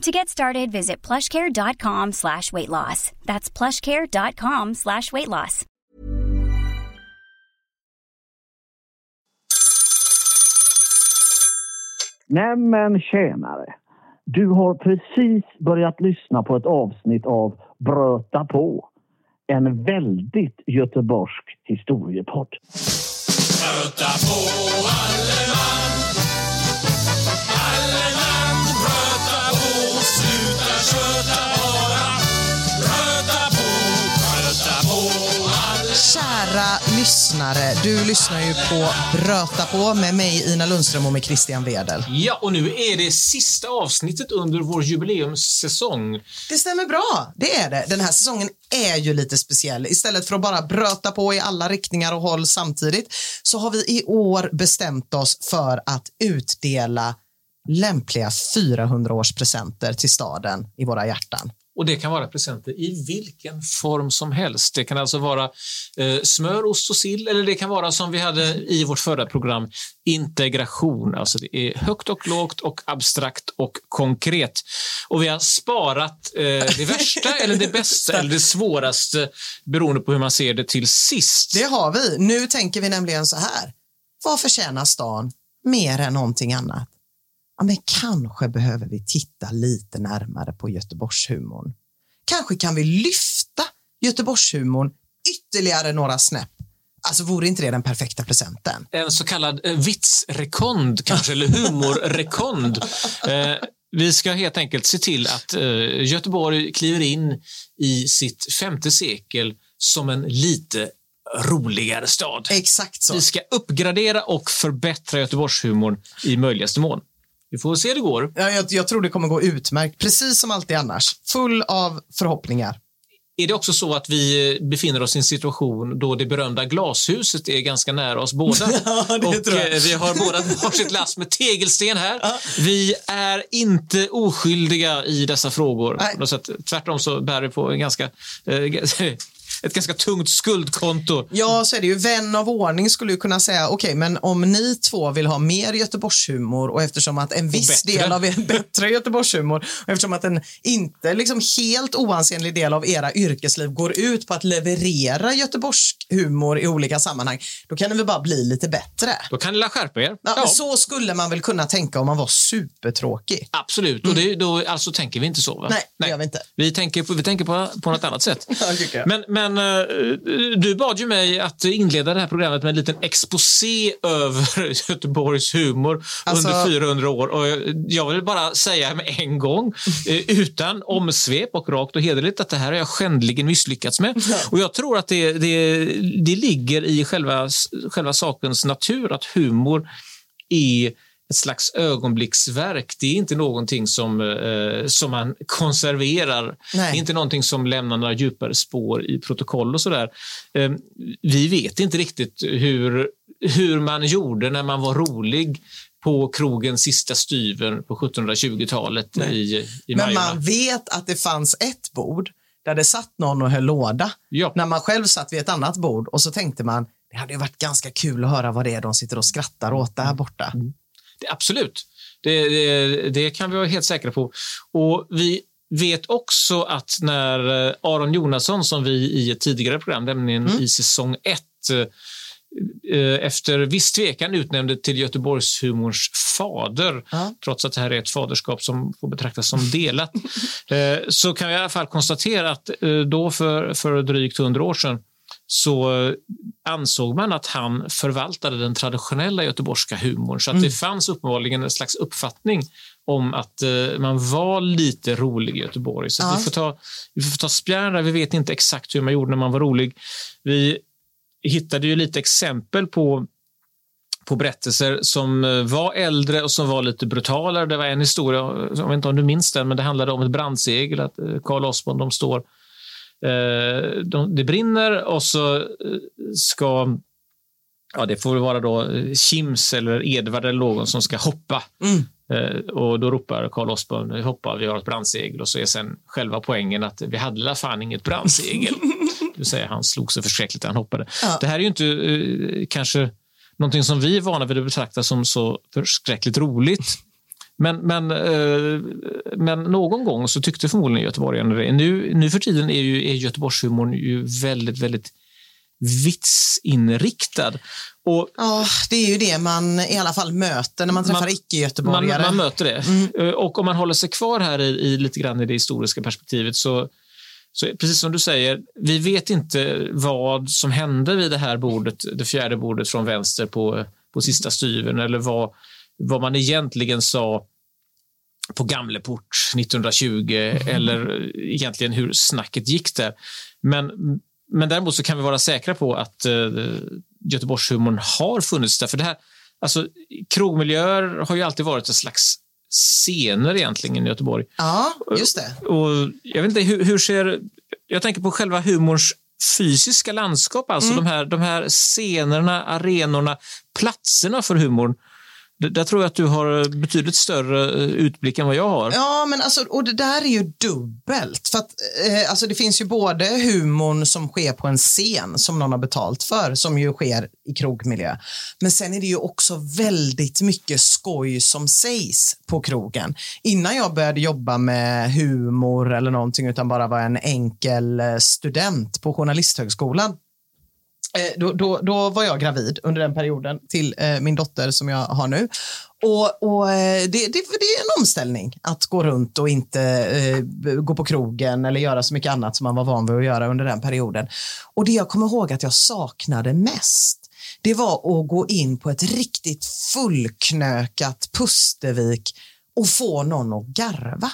To get started, visit plushcare.com slash weight loss. That's plushcare.com slash weight loss. Nämen tjänare! Du har precis börjat lyssna på ett avsnitt av Bröta på. En väldigt göteborgsk historiepodd. Bröta på alle lyssnare, du lyssnar ju på Bröta på med mig Ina Lundström och med Christian Wedel. Ja, och nu är det sista avsnittet under vår jubileumssäsong. Det stämmer bra, det är det. Den här säsongen är ju lite speciell. Istället för att bara bröta på i alla riktningar och håll samtidigt så har vi i år bestämt oss för att utdela lämpliga 400-årspresenter till staden i våra hjärtan. Och det kan vara presenter i vilken form som helst. Det kan alltså vara eh, smör, ost och sill eller det kan vara som vi hade i vårt förra program, integration. Alltså det är högt och lågt och abstrakt och konkret. Och vi har sparat eh, det värsta eller det bästa eller det svåraste beroende på hur man ser det till sist. Det har vi. Nu tänker vi nämligen så här. Vad förtjänar stan mer än någonting annat? Ja, men kanske behöver vi titta lite närmare på Göteborgshumorn. Kanske kan vi lyfta Göteborgshumorn ytterligare några snäpp. Alltså vore inte det den perfekta presenten? en så kallad eh, vitsrekond kanske, eller humorrekond. Eh, vi ska helt enkelt se till att eh, Göteborg kliver in i sitt femte sekel som en lite roligare stad. Exakt så. Vi ska uppgradera och förbättra Göteborgshumorn i möjligaste mån. Vi får se hur det går. Ja, jag, jag tror det kommer gå utmärkt, precis som alltid annars. Full av förhoppningar. Är det också så att vi eh, befinner oss i en situation då det berömda glashuset är ganska nära oss båda? Ja, det och tror jag. eh, vi har båda varsitt lass med tegelsten här. Vi är inte oskyldiga i dessa frågor. Nej. Tvärtom så bär vi på en ganska, eh, ett ganska tungt skuldkonto. Ja, så är det ju. Vän av ordning skulle ju kunna säga, okej, men om ni två vill ha mer Göteborgshumor och eftersom att en viss del av er bättre Göteborgshumor och eftersom att en inte liksom helt oansenlig del av era yrkesliv går ut på att leverera Göteborgshumor i olika sammanhang, då kan det väl bara bli lite bättre. Då kan ni la skärpa er. Ja, men Så skulle man väl kunna tänka om man var supertråkig. Absolut, och det, då, alltså tänker vi inte så. Va? Nej, det gör vi inte. Vi tänker på, vi tänker på, på något annat sätt. Ja, jag. Men, men eh, du bad ju mig att inleda det här programmet med en liten exposé över Göteborgs humor Alltså- under 400 år. Och jag vill bara säga med en gång, eh, utan omsvep och rakt och hederligt, att det här har jag skändligen misslyckats med. Och jag tror att det, det, det ligger i själva, själva sakens natur att humor är ett slags ögonblicksverk. Det är inte någonting som, eh, som man konserverar. Nej. Det är inte någonting som lämnar några djupare spår i protokoll och sådär. Eh, vi vet inte riktigt hur, hur man gjorde när man var rolig på krogen Sista styven på 1720-talet i, i Men Majorna. man vet att det fanns ett bord där det satt någon och höll låda. Ja. När man själv satt vid ett annat bord och så tänkte man, det hade varit ganska kul att höra vad det är de sitter och skrattar åt där borta. Det, absolut, det, det, det kan vi vara helt säkra på. Och vi vet också att när eh, Aron Jonasson, som vi i ett tidigare program, nämligen Mm. i säsong ett, eh, efter viss tvekan utnämnde till Göteborgshumorns fader, Ja. trots att det här är ett faderskap som får betraktas som delat, eh, så kan vi i alla fall konstatera att då för, för drygt hundra år sedan så ansåg man att han förvaltade den traditionella göteborgska humorn. Så att det fanns uppenbarligen en slags uppfattning om att eh, man var lite rolig i Göteborg. Så Ja. vi, får ta, vi får ta spjärn där. Vi vet inte exakt hur man gjorde när man var rolig. Vi hittade ju lite exempel på på berättelser som eh, var äldre och som var lite brutalare. Det var en historia, jag vet inte om du minns den, men det handlade om ett brandsegel. Att eh, Carl Osborn, de står, eh, de, det brinner och så eh, ska, ja det får vara då eh, Kims eller Edvard eller någon som ska hoppa. Mm. Eh, och då ropar Carl Osborn, hoppa, vi har ett brandsegel och så är sen själva poängen att vi hade fan inget brandsegel. vill säga han slog så förskräckligt han hoppade. Ja. Det här är ju inte eh, kanske någonting som vi är vana vid att betrakta som så förskräckligt roligt. Men, men, eh, men någon gång så tyckte förmodligen göteborgarna det. Nu, nu för tiden är, ju, är Göteborgshumorn ju väldigt, väldigt vitsinriktad. Och Ja, det är ju det man i alla fall möter när man träffar Man- man, icke-göteborgare. man möter det. Eh, Och om man håller sig kvar här i, i lite grann i det historiska perspektivet så, så precis som du säger, vi vet inte vad som hände vid det här bordet, det fjärde bordet från vänster på, på sista styven eller vad, vad man egentligen sa på Gamleport 1920 eller egentligen hur snacket gick där. Men, men däremot så kan vi vara säkra på att eh, Göteborgshumorn har funnits där. För det här, alltså, krogmiljöer har ju alltid varit en slags scener egentligen i Göteborg. Ja, just det. Och jag vet inte, hur, hur ser... Jag tänker på själva humorns fysiska landskap, alltså de, här, de här scenerna, arenorna, platserna för humorn. Där tror jag att du har eh, betydligt större eh, utblick än vad jag har. Ja, men alltså, och det där är ju dubbelt. För att, eh, alltså, det finns ju både humorn som sker på en scen som någon har betalt för, som ju sker i krogmiljö. Men sen är det ju också väldigt mycket skoj som sägs på krogen. Innan jag började jobba med humor eller någonting, utan bara var en enkel eh, student på Journalisthögskolan, Eh, då, då, då var jag gravid under den perioden till eh, min dotter som jag har nu. Och, och eh, det, det, det är en omställning att gå runt och inte eh, gå på krogen eller göra så mycket annat som man var van vid att göra under den perioden. Och det jag kommer ihåg att jag saknade mest, det var att gå in på ett riktigt fullknökat Pustervik och få någon att garva.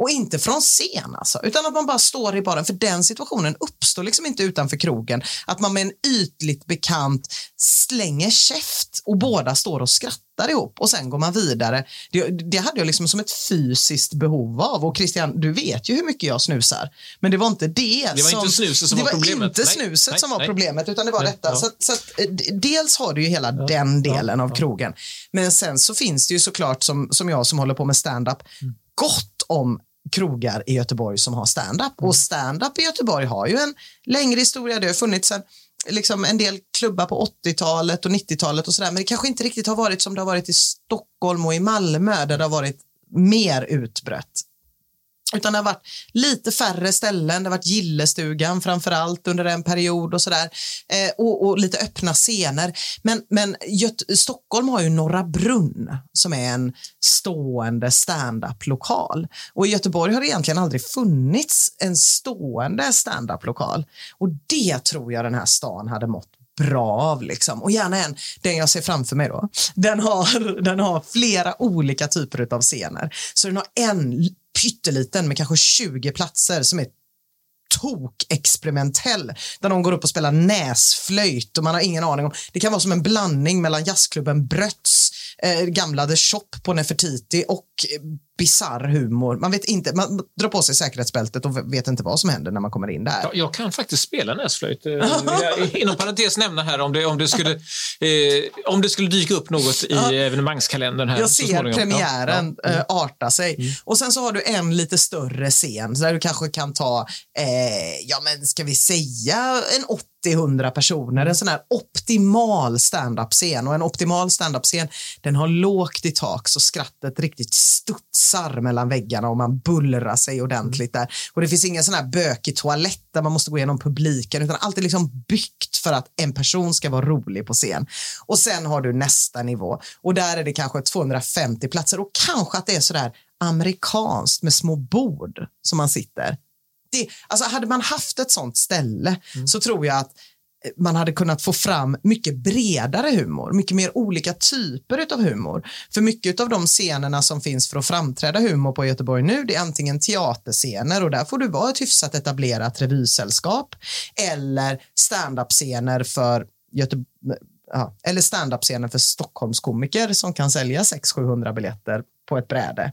Och inte från scen alltså, utan att man bara står i baren. För den situationen uppstår liksom inte utanför krogen. Att man med en ytligt bekant slänger käft och båda står och skrattar ihop och sen går man vidare. Det, det hade jag liksom som ett fysiskt behov av. Och Christian, du vet ju hur mycket jag snusar. Men det var inte det, Det var som... inte snuset som det var problemet. inte Nej, snuset nej, som var nej. problemet, utan det var Nej, detta. ja. Så, att- så att, eh, dels har du ju hela den delen av krogen. Men sen så finns det ju såklart, som, som jag som håller på med stand-up, Mm. gott om krogar i Göteborg som har stand-up. Mm. Och stand-up i Göteborg har ju en längre historia. Det har funnits en, liksom en del klubbar på 80-talet och 90-talet och sådär. Men det kanske inte riktigt har varit som det har varit i Stockholm och i Malmö där det har varit mer utbrett. Utan det har varit lite färre ställen. Det har varit gillestugan framför allt under en period och sådär. Eh, och, och lite öppna scener. Men, men Göt- Stockholm har ju Norra Brunn som är en stående stand-up-lokal. Och i Göteborg har det egentligen aldrig funnits en stående stand-up-lokal. Och det tror jag den här stan hade mått bra av. Liksom. Och gärna en, den jag ser framför mig då, den har, den har flera olika typer av scener. Så den har en pytteliten med kanske 20 platser som är tok-experimentell där någon går upp och spelar näsflöjt och man har ingen aning om. Det kan vara som en blandning mellan jazzklubben Brötts, eh, gamla The Shop på Nefertiti och eh, bizarr humor. Man vet inte, man drar på sig säkerhetsbältet och vet inte vad som händer när man kommer in där. Ja, jag kan faktiskt spela näsflöjt. Eh, jag Inom parentes nämna här om det, om det, skulle, eh, om det skulle dyka upp något i evenemangskalendern. Här Jag ser premiären Ja, ja. eh, arta sig. Och sen så har du en lite större scen där du kanske kan ta, eh, ja men ska vi säga en 80-100 personer, en sån här optimal stand-up-scen. Och en optimal stand-up-scen, den har lågt i tak så skrattet riktigt studsar mellan väggarna och man bullrar sig ordentligt där. Och det finns ingen sån här bökig toalett där man måste gå igenom publiken, utan allt är liksom byggt för att en person ska vara rolig på scen. Och sen har du nästa nivå och där är det kanske 250 platser och kanske att det är sådär amerikanskt med små bord som man sitter. Det alltså hade man haft ett sånt ställe så tror jag att eh, man hade kunnat få fram mycket bredare humor, mycket mer olika typer av humor. För mycket av de scenerna som finns för att framträda humor på Göteborg nu, det är antingen teaterscener och där får du vara ett hyfsat etablerat revysällskap eller stand-up-scener för Göteborg Ja, eller stand-up-scener för Stockholmskomiker som kan sälja 600-700 biljetter på ett bräde.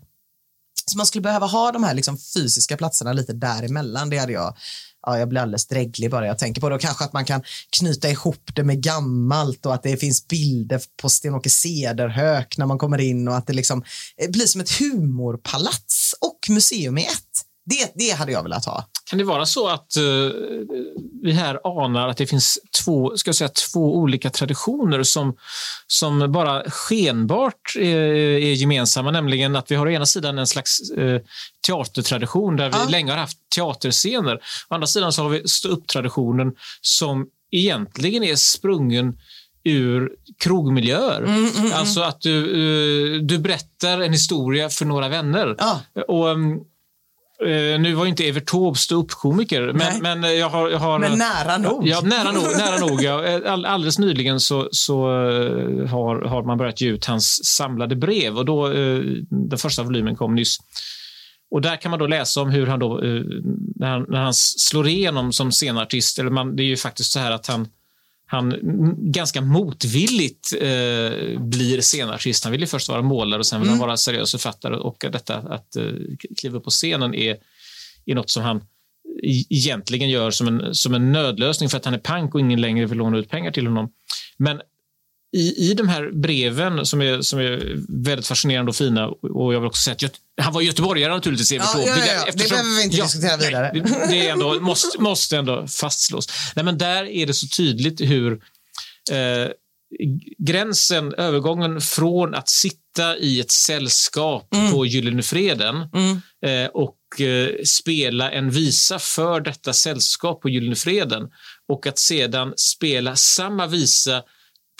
Så man skulle behöva ha de här liksom fysiska platserna lite däremellan. Det hade jag, ja, jag blir alldeles drägglig bara jag tänker på det. Och kanske att man kan knyta ihop det med gammalt och att det finns bilder på Sten-Åke Cederhök när man kommer in och att det liksom eh, blir som ett humorpalats och museum i ett. Det, det hade jag velat ha. Kan det vara så att eh, vi här anar att det finns två, ska jag säga, två olika traditioner som, som bara skenbart är, är gemensamma? Nämligen att vi har å ena sidan en slags eh, teatertradition där vi Ja. länge har haft teaterscener. Å andra sidan så har vi stå-upp-traditionen som egentligen är sprungen ur krogmiljöer. Mm, Alltså att du, eh, du berättar en historia för några vänner. Ja. Och, um, eh, nu var inte Evert Taube ståuppkomiker, men, men jag har... Jag har Men nära nog. Ja, nära nog. Nära nog ja. All, alldeles nyligen så, så eh, har, har man börjat ge ut hans samlade brev och då, eh, den första volymen kom nyss. Och där kan man då läsa om hur han då, eh, när han, när han slår igenom som scenartist, eller man, det är ju faktiskt så här att han han mm, ganska motvilligt eh, blir scenartist. Han vill ju först vara målare och sen vill han vara seriös författare. Och detta att eh, kliva upp på scenen är, är något som han e- egentligen gör som en, som en nödlösning för att han är pank och ingen längre vill låna ut pengar till honom. Men i, i de här breven som är, som är väldigt fascinerande och fina och jag vill också säga att han var göteborgare naturligtvis, Evert Ja, ja, ja, ja. Det behöver vi inte diskutera vidare. Nej, det, det är ändå, måste, måste ändå fastslås. Nej, men där är det så tydligt hur eh, gränsen, övergången från att sitta i ett sällskap på Gyllene Freden eh, och eh, spela en visa för detta sällskap på Gyllene Freden och att sedan spela samma visa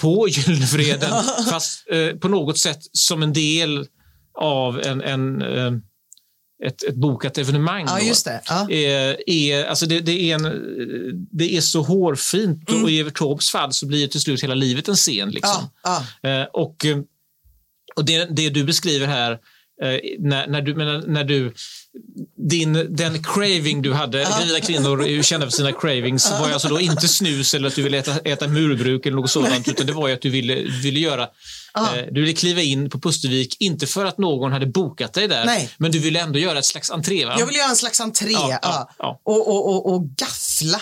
på Gyllene Freden fast eh, på något sätt som en del av en, en, eh, ett, ett bokat evenemang. Ja, just det. Ja. är, är, alltså det, det, är en, det är så hårfint och i Evert Taubes fall så blir till slut hela livet en scen. Liksom. Ja, ja. Eh, och eh, och det, det du beskriver här, eh, när, när, du, men när du din, den craving du hade, gravida kvinnor kända för sina cravings, var alltså då inte snus eller att du ville äta, äta murbruk eller något sådant, utan det var ju att du ville, ville göra eh, du ville kliva in på Pustervik, inte för att någon hade bokat dig där, Nej. men du ville ändå göra ett slags entré. Va? Jag vill göra en slags entré Ja, ja, ja. Och, och, och, och gaffla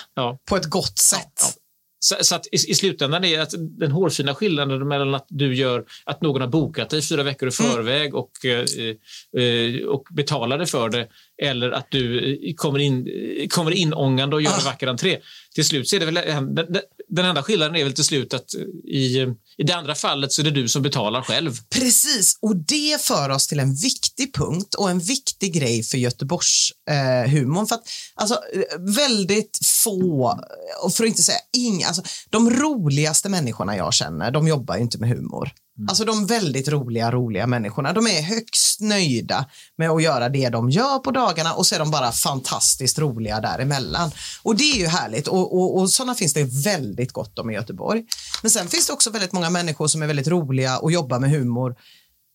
på ett gott sätt. Så, så att i, i slutändan är att den hårfina skillnaden mellan att du gör att någon har bokat dig fyra veckor i förväg och, eh, eh, och betalar dig för det eller att du eh, kommer in, eh, kommer inångande och gör en vacker entré. Till slut så är det väl den, den, den enda skillnaden är väl till slut att i, i det andra fallet så är det du som betalar själv. Precis, och det för oss till en viktig punkt och en viktig grej för Göteborgs eh, humorn. För att, alltså, eh, väldigt få, och för att inte säga inga, alltså, de roligaste människorna jag känner, de jobbar ju inte med humor. Mm. Alltså de väldigt roliga, roliga människorna, de är högst nöjda med att göra det de gör på dagarna och så är de bara fantastiskt roliga däremellan. Och det är ju härligt och, och, och sådana finns det väldigt gott om i Göteborg. Men sen finns det också väldigt många människor som är väldigt roliga och jobbar med humor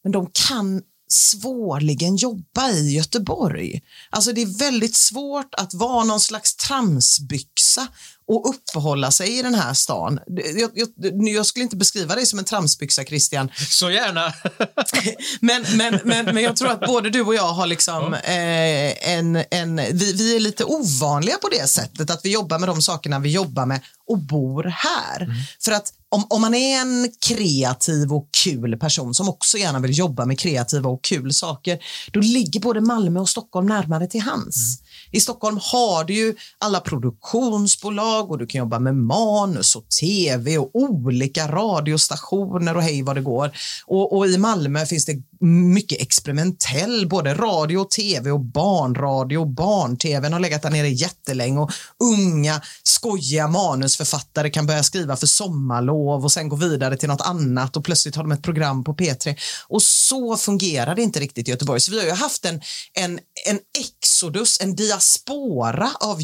men de kan svårligen jobba i Göteborg. Alltså det är väldigt svårt att vara någon slags tramsbyxa och uppehålla sig i den här stan. Jag, jag, jag skulle inte beskriva dig som en tramsbyxa, Christian, Så gärna. men, men, men, men jag tror att både du och jag har liksom eh, en, en vi, vi är lite ovanliga på det sättet att vi jobbar med de sakerna vi jobbar med och bor här. För att om, om man är en kreativ och kul person som också gärna vill jobba med kreativa och kul saker, då ligger både Malmö och Stockholm närmare till hands. I Stockholm har du ju alla produktionsbolag och du kan jobba med manus och tv och olika radiostationer och hej vad det går. Och, och i Malmö finns det mycket experimentell, både radio och tv och barnradio och barn-tv har legat där nere jättelänge och unga skojiga manusförfattare kan börja skriva för sommarlov och sen gå vidare till något annat och plötsligt har de ett program på P3. Och så fungerar det inte riktigt i Göteborg. Så vi har ju haft en, en, en exodus, en diaspora av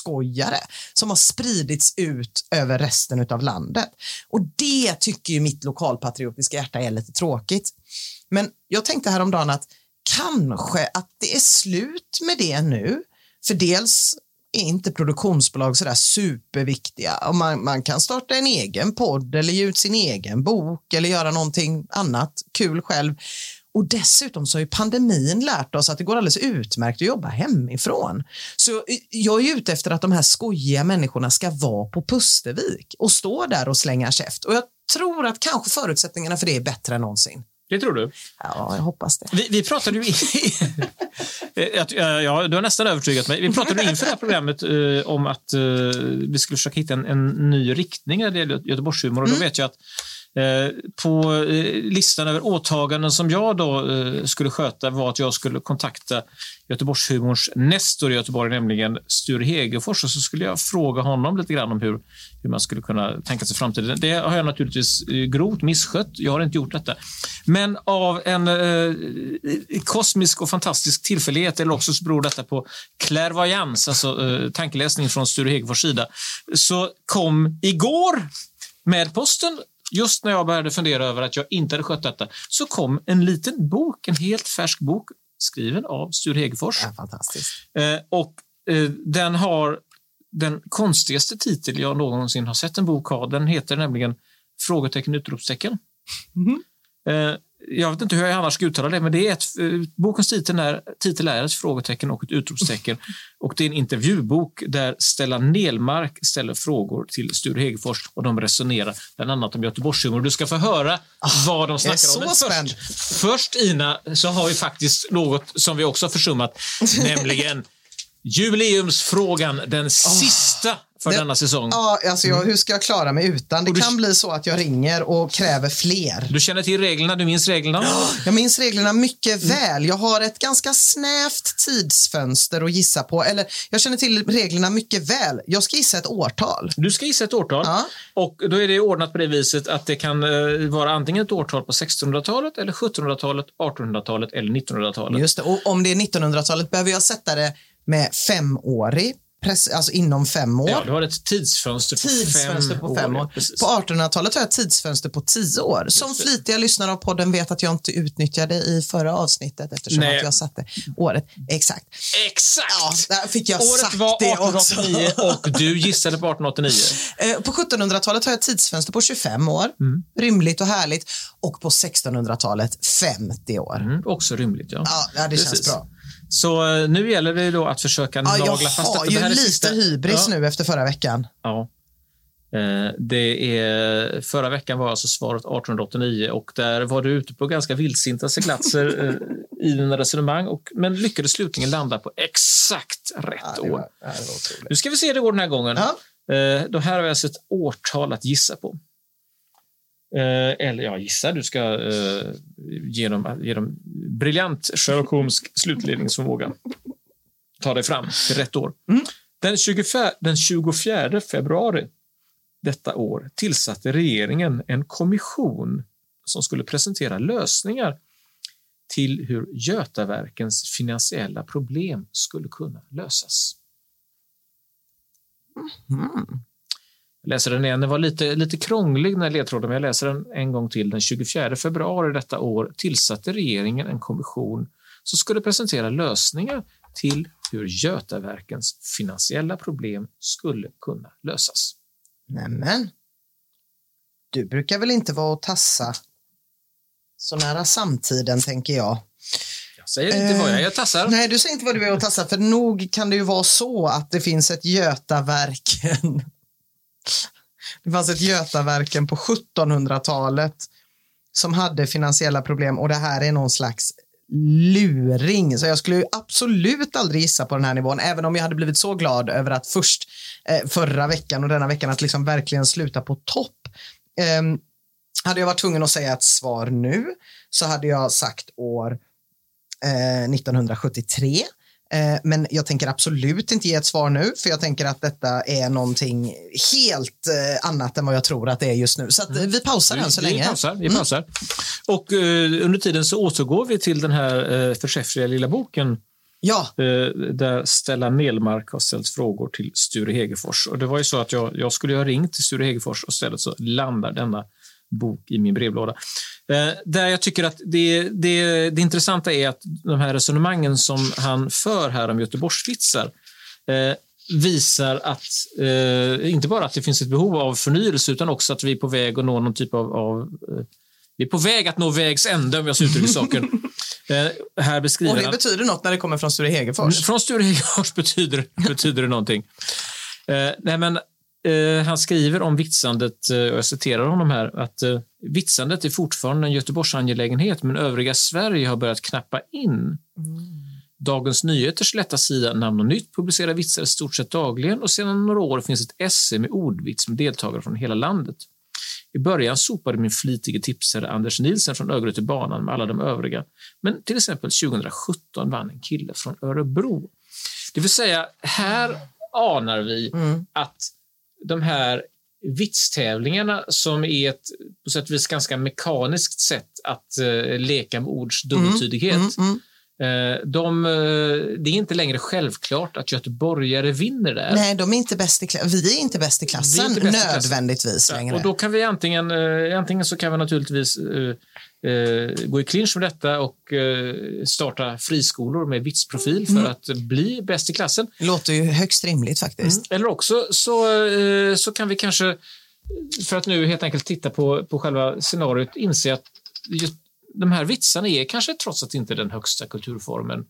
skojare som har spridits ut över resten av landet. Och det tycker ju mitt lokalpatriotiska hjärta är lite tråkigt. Men jag tänkte häromdagen att kanske att det är slut med det nu. För dels är inte produktionsbolag sådär superviktiga. Och man, man kan starta en egen podd eller ge ut sin egen bok eller göra någonting annat kul själv. Och dessutom så har ju pandemin lärt oss att det går alldeles utmärkt att jobba hemifrån. Så jag är ute efter att de här skojiga människorna ska vara på Pustervik och stå där och slänga käft. Och jag tror att kanske förutsättningarna för det är bättre än någonsin. Det tror du? Ja, jag hoppas det. Vi, vi pratade ju... ja, du har nästan övertygat mig. Vi pratade inför det här programmet eh, om att eh, vi skulle försöka hitta en, en ny riktning när det gäller Göteborgshumor. Och då vet jag att Eh, på eh, listan över åtaganden som jag då eh, skulle sköta var att jag skulle kontakta Göteborgshumorns nestor i Göteborg, nämligen Sture Hegerfors, och så skulle jag fråga honom lite grann om hur, hur man skulle kunna tänka sig framtiden. Det har jag naturligtvis grovt misskött. Jag har inte gjort detta. Men av en eh, kosmisk och fantastisk tillfällighet, eller också så beror detta på clairvoyance, alltså eh, tankeläsning från Sture Hegerfors sida, så kom igår med posten just när jag började fundera över att jag inte hade skött detta, så kom en liten bok, en helt färsk bok skriven av Sture Hegerfors. Ja, fantastiskt. Eh, och eh, den har den konstigaste titel jag någonsin har sett en bok ha. Den heter nämligen Frågetecken utropstecken. Mm -hmm. eh, jag vet inte hur jag annars ska uttala det, men det är ett, eh, bokens titel är, titel är ett frågetecken och ett utropstecken. Och det är en intervjubok där Stellan Nelmark ställer frågor till Sture Hegerfors och de resonerar bland annat om Göteborgshumor. Du ska få höra oh, vad de snackar om. Men först, först, Ina, så har vi faktiskt något som vi också har försummat, nämligen jubileumsfrågan, den oh. sista för det, denna säsong. Ja, alltså jag, hur ska jag klara mig utan? Det kan bli så att jag ringer och kräver fler. Du känner till reglerna, du minns reglerna? Ja, jag minns reglerna mycket mm. väl. Jag har ett ganska snävt tidsfönster att gissa på. Eller jag känner till reglerna mycket väl. Jag ska gissa ett årtal. Du ska gissa ett årtal. Ja. Och då är det ordnat på det viset att det kan uh, vara antingen ett årtal på 1600-talet eller 1700-talet, 1800-talet eller 1900-talet. Just det. Och om det är 1900-talet behöver jag sätta det med femårig press, alltså inom fem år. Ja, du har ett tidsfönster på tidsfönster fem på fem år. år. På 1800-talet har jag ett tidsfönster på tio år. Som flitiga lyssnare av podden vet att jag inte utnyttjade i förra avsnidet eftersom att jag satte året. Exakt. Exakt! Ja, där fick jag Året sagt var 1889 och du gissade på 1889. Eh, på 1700-talet har jag ett tidsfönster på 25 år. Mm. Rymligt och härligt. Och på 1600-talet 50 år. Mm, också rymligt, ja. Ja, det känns bra. Så eh, nu gäller det då att försöka ja, nagla fast detta. Jag har ju lite sista. hybris ja. nu efter förra veckan. Ja. Eh, det är, förra veckan var alltså svaret 1889 och där var du ute på ganska vildsinta seglatser eh, i dina resonemang, och, men lyckades slutligen landa på exakt rätt ja, var, år. Nu ska vi se hur det går den här gången. Ja. Då här har vi alltså ett årtal att gissa på. Eh, eller jag gissar du ska eh, genom, genom briljant Sherlock Holmes slutledningsförmåga ta dig fram till rätt år. Mm. Den, 24, den 24 februari detta år tillsatte regeringen en kommission som skulle presentera lösningar till hur Götaverkens finansiella problem skulle kunna lösas. Mm. Jag läser den igen. Den var lite, lite krånglig när ledtråden, men jag läser den en gång till. Den 24 februari detta år tillsatte regeringen en kommission som skulle presentera lösningar till hur Götaverkens finansiella problem skulle kunna lösas. Nämen. Du brukar väl inte vara och tassa så nära samtiden, tänker jag. Jag säger inte uh, vad jag är tassar. Nej, du säger inte vad du är och tassar, för nog kan det ju vara så att det finns ett Götaverken det fanns ett Götaverken på 1700-talet som hade finansiella problem och det här är någon slags luring. Så jag skulle absolut aldrig gissa på den här nivån, även om jag hade blivit så glad över att först eh, förra veckan och denna veckan att liksom verkligen sluta på topp. Eh, hade jag varit tvungen att säga ett svar nu så hade jag sagt år eh, 1973. Eh, Men jag tänker absolut inte ge ett svar nu, för jag tänker att detta är någonting helt eh, annat än vad jag tror att det är just nu. Så att, eh, vi pausar än så vi, länge. Vi pausar. Vi pausar. Och eh, under tiden så återgår vi till den här eh, förträffliga lilla boken Ja, där Stella Nelmark har ställt frågor till Sture Hegerfors. Och det var ju så att jag, jag skulle ha ringt till Sture Hegerfors och istället så landar denna bok i min brevlåda. Eh, där jag tycker att det, det, det intressanta är att de här resonemangen som han för här om Göteborgsvitsar eh, visar att eh, inte bara att det finns ett behov av förnyelse utan också att vi är på väg att nå någon typ av, av eh, vi är på väg att nå vägs ände om jag så uttrycker saken. Eh, här beskriver och det han- betyder något när det kommer från Sture Hegerfors. från Sture Hegerfors betyder, betyder det någonting. Eh, nej, men, eh, han skriver om vitsandet, eh, och jag citerar honom här, att eh, vitsandet är fortfarande en Göteborgs angelägenhet men övriga Sverige har börjat knappa in. Dagens Nyheters lätta sida Namn och Nytt publicerar vitsar i stort sett dagligen och sedan några år finns ett SM med ordvits med deltagare från hela landet. I början sopade min flitige tipsare Anders Nielsen från Örgryte banan med alla de övriga. Men till exempel 2017 vann en kille från Örebro. Det vill säga, här anar vi att de här vitstävlingarna som är ett på sätt och vis ganska mekaniskt sätt att eh, leka med ords dubbeltydighet. Eh, de, eh, det är inte längre självklart att göteborgare vinner där. Nej, de är inte bäst i. Vi är inte bäst i klassen, inte bäst i nödvändigtvis längre. Och då kan vi antingen, eh, antingen så kan vi naturligtvis eh, eh, gå i clinch med detta och eh, starta friskolor med vitsprofil för att bli bäst i klassen. Låter ju högst rimligt faktiskt. Eller också så, eh, så kan vi kanske, för att nu helt enkelt titta på, på själva scenariot, inse att de här vitsarna är kanske trots att inte den högsta kulturformen.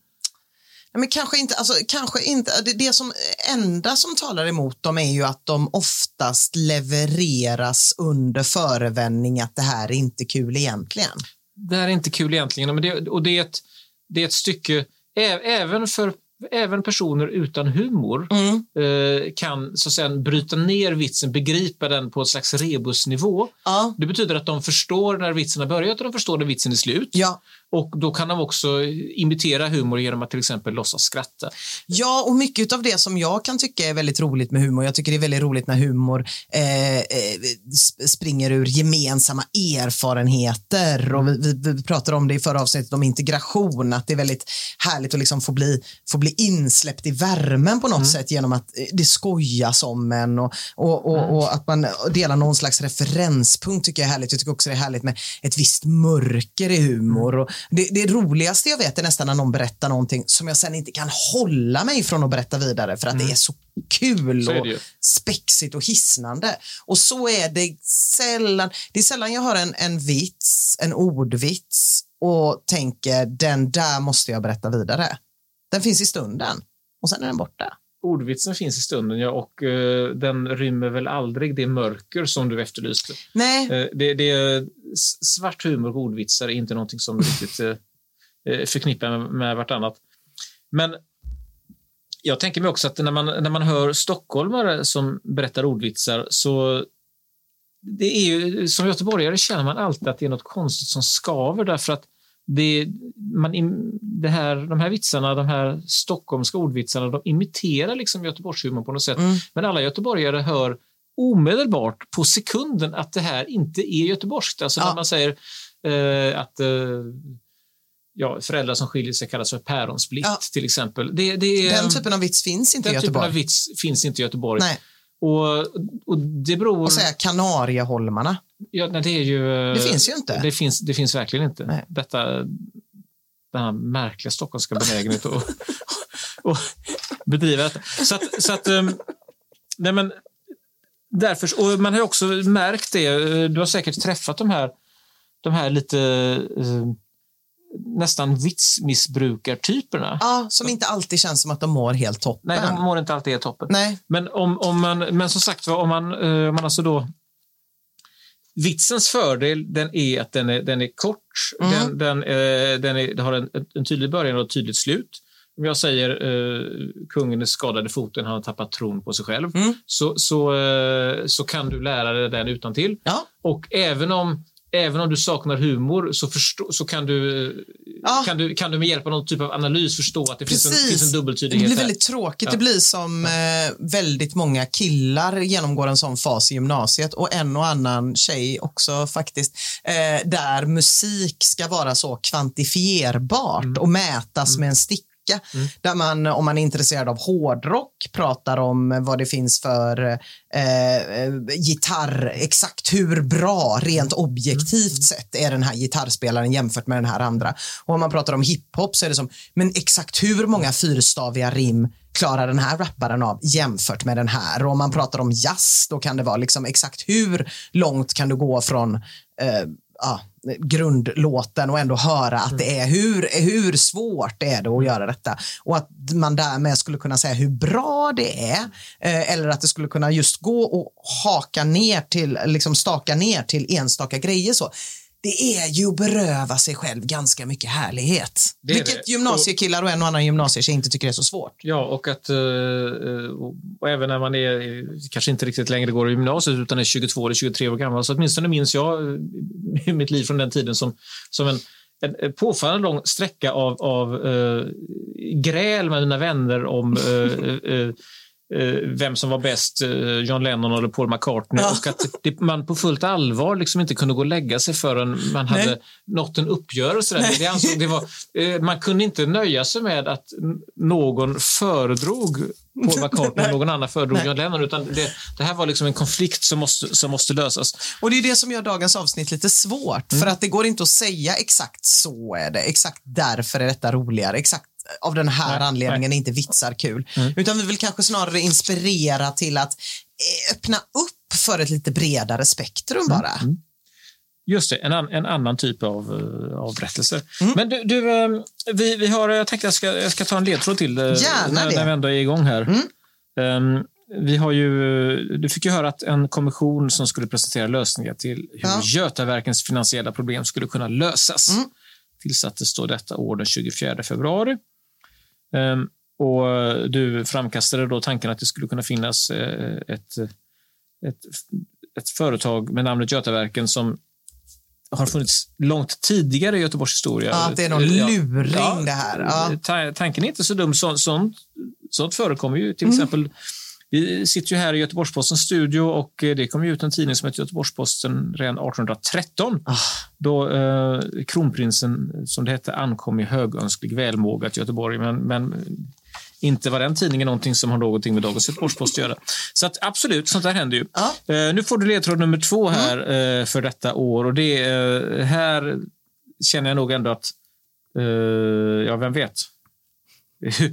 Men kanske inte, alltså, kanske inte. Det, det som enda som talar emot dem är ju att de oftast levereras under förevändning att det här är inte kul egentligen. Det här är inte kul egentligen, men det, och det är ett, det är ett stycke, även för Även personer utan humor eh, kan så säga, bryta ner vitsen, begripa den på ett slags rebusnivå. Ja. Det betyder att de förstår när vitsen har börjat och de förstår när vitsen är slut. Ja. Och då kan de också imitera humor genom att till exempel låtsas skratta. Ja, och mycket av det som jag kan tycka är väldigt roligt med humor, jag tycker det är väldigt roligt när humor eh, eh, sp- springer ur gemensamma erfarenheter och vi, vi, vi pratade om det i förra avsnittet om integration, att det är väldigt härligt att liksom få, bli, få bli insläppt i värmen på något sätt genom att eh, det skojas om en och, och, och, och att man delar någon slags referenspunkt tycker jag är härligt. Jag tycker också det är härligt med ett visst mörker i humor. Och det, det roligaste jag vet är nästan när någon berättar någonting som jag sen inte kan hålla mig från att berätta vidare för att det är så kul Så är och spexigt och hisnande. Och så är det sällan. Det är sällan jag har en, en vits, en ordvits och tänker den där måste jag berätta vidare. Den finns i stunden och sen är den borta. Ordvitsen finns i stunden ja, och eh, den rymmer väl aldrig det mörker som du efterlyste. Nej, Eh, det, det svart humor och ordvitsar är inte någonting som riktigt eh, eh, förknippar med, med vartannat. Men jag tänker mig också att när man, när man hör stockholmare som berättar ordvitsar så det är ju, som göteborgare känner man alltid att det är något konstigt som skaver därför att det, man, det här, de här vitsarna, de här stockholmska ordvitsarna, de imiterar liksom Göteborgshumorn på något sätt. Men alla göteborgare hör omedelbart på sekunden att det här inte är göteborgskt. Alltså Ja. när man säger eh, att eh, ja, föräldrar som skiljer sig kallas för päronsplitt Ja. till exempel. Det, det är, den typen av vits finns inte i den typen Göteborg. av vits finns inte i Göteborg. Nej. Och, och det beror... Och säga Kanarieholmarna. Ja, nej, det är ju... eh, Det finns ju inte. Det finns, det finns verkligen inte. Nej. Detta, den här märkliga stockholmska benägenhet att och bedriva detta. Så att, så att um, nej men, därför, och man har också märkt det, eh, du har säkert träffat de här, de här lite eh, nästan vitsmissbrukartyperna. Ja, som inte alltid känns som att de mår helt toppen. Nej, de mår inte alltid är toppen. Nej. Men, om, om man, men som sagt om man, eh, om man alltså då... Vitsens fördel den är att den är, den är kort, den, den, eh, den, är, den har en, en tydlig början och ett tydligt slut. om jag säger eh, kungen är skadad i foten, han har tappat tron på sig själv, Mm. så, så, eh, så kan du lära dig den utan till. Ja. Och även om, även om du saknar humor så, förstå, så kan, du, Ja. kan, du, kan du med hjälp av någon typ av analys förstå att det finns en, finns en Det dubbeltydighet. blir där. väldigt tråkigt. Ja. Det blir som eh, väldigt många killar genomgår en sån fas i gymnasiet och en och annan tjej också faktiskt, eh, där musik ska vara så kvantifierbart Mm. och mätas med en sticka. Där man, om man är intresserad av hårdrock, pratar om vad det finns för eh, gitarr, exakt hur bra, rent objektivt sett, är den här gitarrspelaren jämfört med den här andra. Och om man pratar om hiphop så är det som, men exakt hur många fyrstaviga rim klarar den här rapparen av jämfört med den här? Och om man pratar om jazz, då kan det vara liksom exakt hur långt kan du gå från eh, ja, grundlåten och ändå höra att det är hur, hur svårt är det att göra detta och att man därmed skulle kunna säga hur bra det är eh, eller att det skulle kunna just gå och haka ner till, liksom staka ner till enstaka grejer så. Det är ju att beröva sig själv ganska mycket härlighet. Det Vilket det. gymnasiekillar och en och annan gymnasietjej inte tycker är så svårt. Ja, och att eh, eh, och, även när man är kanske inte riktigt längre går i gymnasiet utan är 22 eller 23 år gammal. Så åtminstone minns jag eh, mitt liv från den tiden som, som en, en påfallande lång sträcka av, av eh, gräl med mina vänner om eh, vem som var bäst, eh, John Lennon eller Paul McCartney. Ja. Och att man på fullt allvar liksom inte kunde gå och lägga sig förrän man hade Nej. nått en uppgörelse. Där. Det ansåg, det var, eh, man kunde inte nöja sig med att någon föredrog Paul McCartney och någon annan föredrog Nej. John Lennon. Utan det, det här var liksom en konflikt som måste, som måste lösas. Och det är det som gör dagens avsnitt lite svårt. För att det går inte att säga exakt så är det, exakt därför är detta roligare, exakt av den här Nej, anledningen är inte vitsar kul. Utan vi vill kanske snarare inspirera till att eh, öppna upp för ett lite bredare spektrum bara. Just det, en, an, en annan typ av, uh, av berättelser. Mm. Men du, du eh, vi, vi har, jag tänkte jag ska, jag ska ta en ledtråd till Gärna när, det. när vi ändå är igång här. Mm. Um, vi har ju, du fick ju höra att en kommission som skulle presentera lösningar till hur Ja. Götaverkens finansiella problem skulle kunna lösas Mm. tillsattes då detta år den 24 februari. Um, och du framkastade då tanken att det skulle kunna finnas eh, ett, ett, ett företag med namnet Götaverken som har funnits långt tidigare i Göteborgs historia. Ja, att det är någon luring det här. Ja. Ta- Tanken är inte så dum. Så, sånt, sånt förekommer ju. Till Mm. exempel, vi sitter ju här i Göteborgs-Postens studio och eh, det kom ju ut en tidning som heter Göteborgs-Posten redan 1813. Ah. Då eh, kronprinsen, som det hette, ankom i högönsklig välmåga till Göteborg. Men, men inte var den tidningen någonting som har någonting med dagens Göteborgs-Post att göra. Så att absolut, sånt där händer ju. Ja. Eh, nu får du ledtråd nummer två här eh, för detta år. Och det eh, här känner jag nog ändå att, eh, ja, vem vet?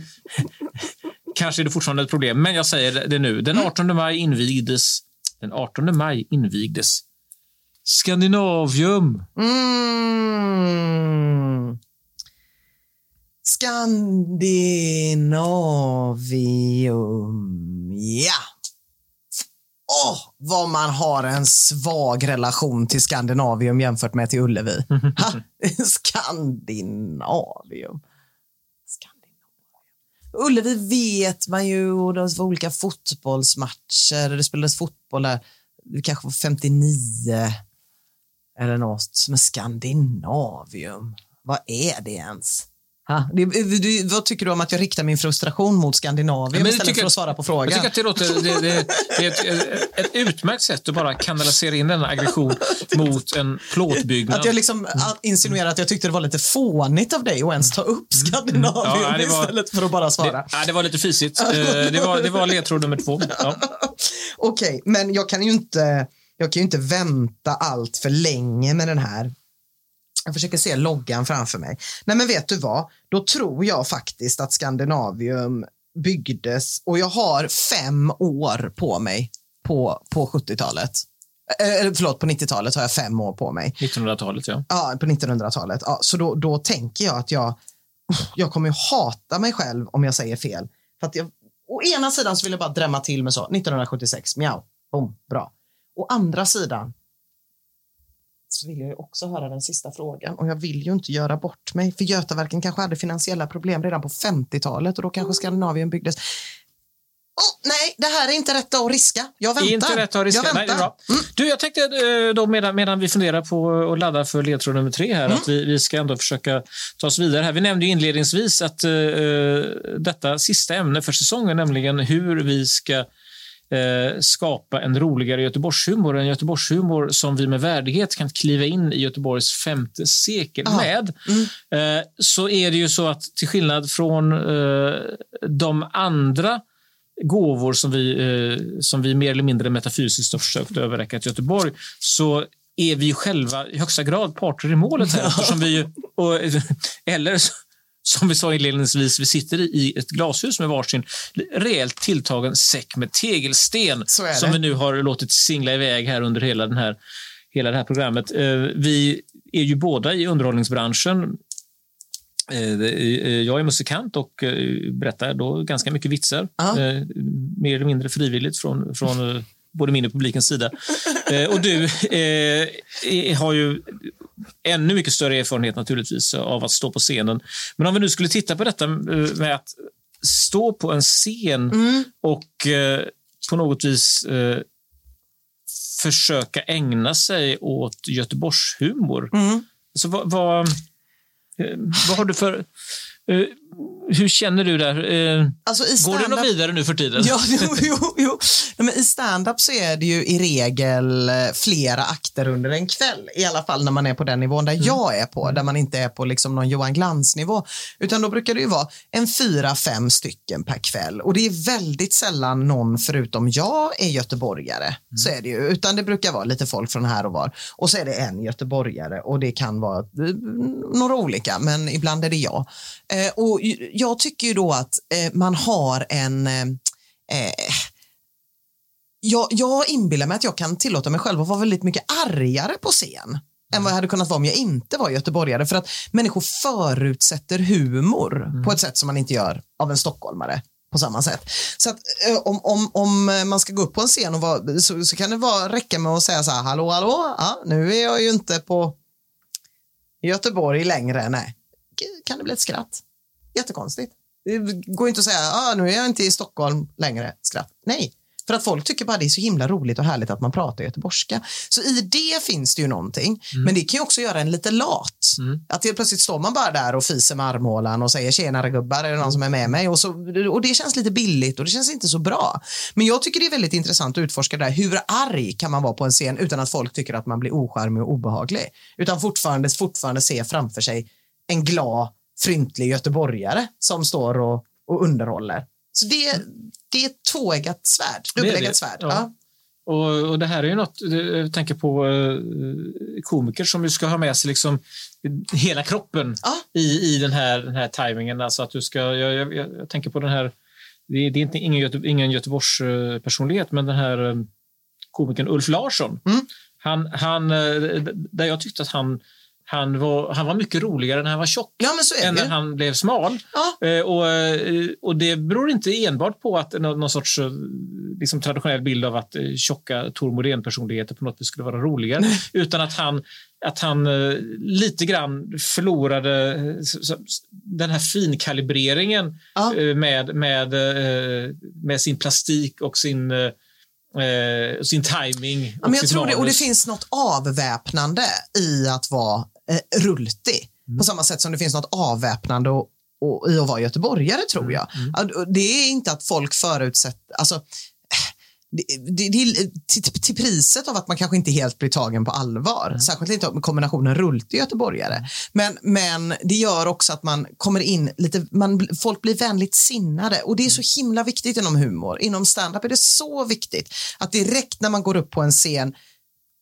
Kanske är det fortfarande ett problem, men jag säger det nu. Den 18 maj invigdes, den 18 maj invigdes Skandinavium. Mm. Skandinavium, ja. Åh, vad man har en svag relation till Skandinavium jämfört med till Ullevi. ha? Skandinavium. Ullevi vet man ju och det var olika fotbollsmatcher. Det spelades fotboll där. Det kanske var 59 eller något. Men Skandinavium, vad är det ens? Ha? Det, du, vad tycker du om att jag riktar min frustration mot Skandinavium men istället för att svara på Jag frågan? tycker att det, låter, det, det, det är ett, ett utmärkt sätt att bara kanalisera in denna aggression mot en plåtbyggnad. Att jag liksom insinuerar att jag tyckte det var lite fånigt av dig att ens ta upp Skandinavium Ja, det var- istället för att bara svara. det, ja, det var lite fisigt. Eh, Det var, det var ledtråd nummer två. Ja. Okej, men jag kan ju inte, jag kan ju inte vänta allt för länge med den här. Jag försöker se loggan framför mig. Nej, men vet du vad? Då tror jag faktiskt att Skandinavium byggdes och jag har fem år på mig på, på 70-talet. Eh, förlåt, på 90-talet har jag fem år på mig. 1900-talet, ja. Ja, på 1900-talet. Ja, så då, då tänker jag att jag, jag kommer hata mig själv om jag säger fel. För att jag, å ena sidan så vill jag bara drämma till med så, 1976, mjau, boom, bra. Å andra sidan så vill jag ju också höra den sista frågan och jag vill ju inte göra bort mig för Götaverken kanske hade finansiella problem redan på 50-talet och då kanske Skandinavien byggdes. Oh, nej, det här är inte rätt att riska. Jag Det väntar. är inte rätt att riska. Jag Nej, väntar. Mm. bra. Du, jag tänkte eh, då medan, medan vi funderar på att ladda för ledtråd nummer tre här, Mm. att vi, vi ska ändå försöka ta oss vidare här. Vi nämnde ju inledningsvis att eh, detta sista ämne för säsongen, nämligen hur vi ska eh, skapa en roligare Göteborgshumor. En Göteborgshumor som vi med värdighet kan kliva in i Göteborgs femte sekel Ja. med. Eh, så är det ju så att till skillnad från eh, de andra gåvor som vi, eh, som vi mer eller mindre metafysiskt har försökt överräcka till Göteborg så är vi själva i högsta grad parter i målet här. Eftersom vi, och, eller som vi sa inledningsvis, vi sitter i ett glashus med varsin rejält tilltagen säck med tegelsten som vi nu har låtit singla iväg här under hela, den här, hela det här programmet. Eh, Vi är ju båda i underhållningsbranschen Eh, eh, Jag är musikant och berättar då ganska mycket vitsar. Eh, Mer eller mindre frivilligt från, från både min och publikens sida. Eh, Och du eh, har ju ännu mycket större erfarenhet naturligtvis av att stå på scenen. Men om vi nu skulle titta på detta eh, med att stå på en scen och eh, på något vis eh, försöka ägna sig åt Göteborgshumor. Mm. Alltså, vad, vad, eh, vad har du för... hur känner du där? Eh, Alltså, går det något vidare nu för tiden? Ja, jo, jo, jo. Men I stand-up så är det ju i regel eh, flera akter under en kväll. I alla fall när man är på den nivån där Mm. jag är på, där man inte är på liksom någon Johan Glans-nivå. Utan då brukar det ju vara en fyra, fem stycken per kväll. Och det är väldigt sällan någon förutom jag är göteborgare. Mm. Så är det ju. Utan det brukar vara lite folk från här och var. Och så är det en göteborgare och det kan vara eh, några olika, men ibland är det jag. Eh, och ju- jag tycker ju då att eh, man har en eh, eh, jag, jag inbillar mig att jag kan tillåta mig själv att vara väldigt mycket argare på scen än vad jag hade kunnat vara om jag inte var göteborgare. För att människor förutsätter humor på ett sätt som man inte gör av en stockholmare på samma sätt. Så att eh, om, om, om man ska gå upp på en scen och vara, så, så kan det vara, räcka med att säga så här, hallå, hallå, ja, nu är jag ju inte på Göteborg längre, nej. Kan det bli ett skratt? Jättekonstigt. Det går inte att säga, ah, nu är jag inte i Stockholm längre, skratt. Nej, för att folk tycker bara det är så himla roligt och härligt att man pratar göteborgska. Så i det finns det ju någonting. Men det kan ju också göra en lite lat. Att helt plötsligt står man bara där och fiser med armhålan och säger tjenare gubbar, är det någon som är med mig? Och, så, och det känns lite billigt och det känns inte så bra. Men jag tycker det är väldigt intressant att utforska det där. Hur arg kan man vara på en scen utan att folk tycker att man blir ocharmig och obehaglig? Utan fortfarande, fortfarande se framför sig en glad, fryntlig göteborgare som står och, och underhåller. Så det, det är ett tvåeggat svärd, Det är det. dubbeleggat svärd. Ja. Ja. Och, och det här är ju något, jag tänker på eh, komiker som ju ska ha med sig liksom hela kroppen Ja. i, i den här, den här tajmingen. Alltså att du ska, jag, jag, jag tänker på den här, det är, det är inte, ingen, Göte, ingen Göteborgs eh, personlighet, men den här eh, komikern Ulf Larsson. Mm. Han, han, eh, där jag tyckte att han, han, var, han var mycket roligare när han var tjock ja, än när han blev smal. Ja. Eh, Och, eh, och det beror inte enbart på att någon, någon sorts eh, liksom traditionell bild av att tjocka Tor Modén-personligheter på något vis skulle vara roligare, utan att han, att han eh, lite grann förlorade den här finkalibreringen Ja. eh, med, med, med sin plastik och sin, sin timing. Ja, men jag tror det, och det finns något avväpnande i att vara eh, rultig. Mm. På samma sätt som det finns något avväpnande och, och, i att vara göteborgare, tror Mm, jag. Ja, och Det är inte att folk förutsätter... Alltså, det, det, det, är till, till priset av att man kanske inte helt blir tagen på allvar. Mm. Särskilt inte med kombinationen rultig göteborgare. Men, men det gör också att man kommer in lite, man, folk blir vänligt sinnade och det är så himla viktigt inom humor. Inom stand-up är det så viktigt att direkt när man går upp på en scen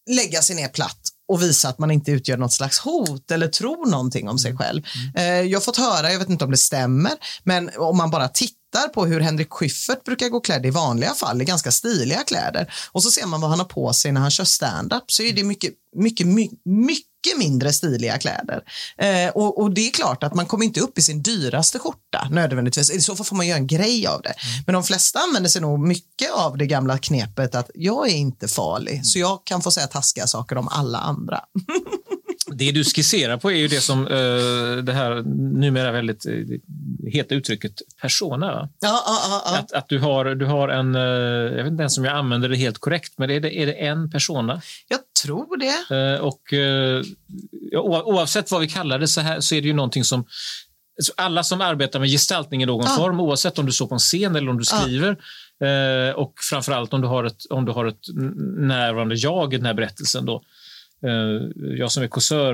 lägga sig ner platt och visa att man inte utgör något slags hot eller tror någonting om sig själv. Eh, jag har fått höra, jag vet inte om det stämmer, men om man bara tittar på hur Henrik Schyffert brukar gå klädd i vanliga fall, i ganska stiliga kläder, och så ser man vad han har på sig när han kör stand-up, så är det mycket, mycket, my- mycket mycket mindre stiliga kläder. Eh, och, och det är klart att man kommer inte upp i sin dyraste skjorta nödvändigtvis. I så fall får man göra en grej av det. Men de flesta använder sig nog mycket av det gamla knepet att jag är inte farlig, så jag kan få säga taskiga saker om alla andra. Det du skisserar på är ju det som eh, det här numera väldigt eh, heta uttrycket persona. Va? Ja, ja, ja, ja. Att, att du har, du har en, eh, jag vet inte ens om jag använder det helt korrekt, men är det, är det en persona? Jag tror det. Och ja, oavsett vad vi kallar det så, här, så är det ju någonting som alla som arbetar med gestaltning i någon Ja. form, oavsett om du står på en scen eller om du Ja. skriver eh, och framförallt om du har ett, om du har ett närvarande jag i den här berättelsen. Då. Eh, jag som är kåsör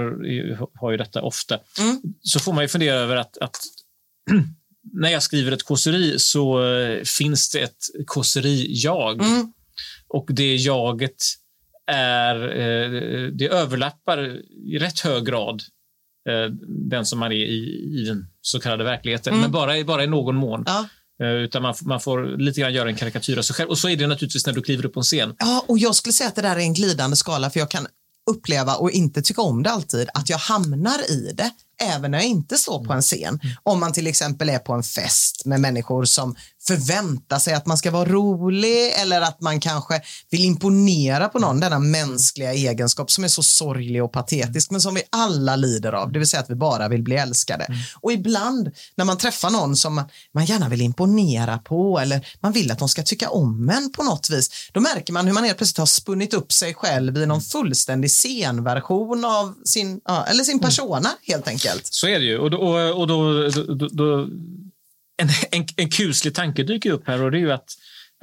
har ju detta ofta. Mm. Så får man ju fundera över att, att när jag skriver ett kåseri så eh, finns det ett kåseri-jag. Mm. Och det jaget är, eh, det överlappar i rätt hög grad den som man är i, i den så kallade verkligheten, Mm. men bara, bara i någon mån. Ja. Utan man, man får lite grann göra en karikatyr av sig själv. Och så är det naturligtvis när du kliver upp på en scen. Ja, och jag skulle säga att det där är en glidande skala för jag kan uppleva och inte tycka om det alltid att jag hamnar i det även när jag inte står på en scen. Om man till exempel är på en fest med människor som förväntar sig att man ska vara rolig eller att man kanske vill imponera på någon, denna mänskliga egenskap som är så sorglig och patetisk men som vi alla lider av, det vill säga att vi bara vill bli älskade. Och ibland när man träffar någon som man, gärna vill imponera på eller man vill att de ska tycka om en på något vis, då märker man hur man helt plötsligt har spunnit upp sig själv i någon fullständig scenversion av sin, eller sin persona helt enkelt. Så är det ju. Och då, och, och då, då, då, en, en, en kuslig tanke dyker upp här och det är ju att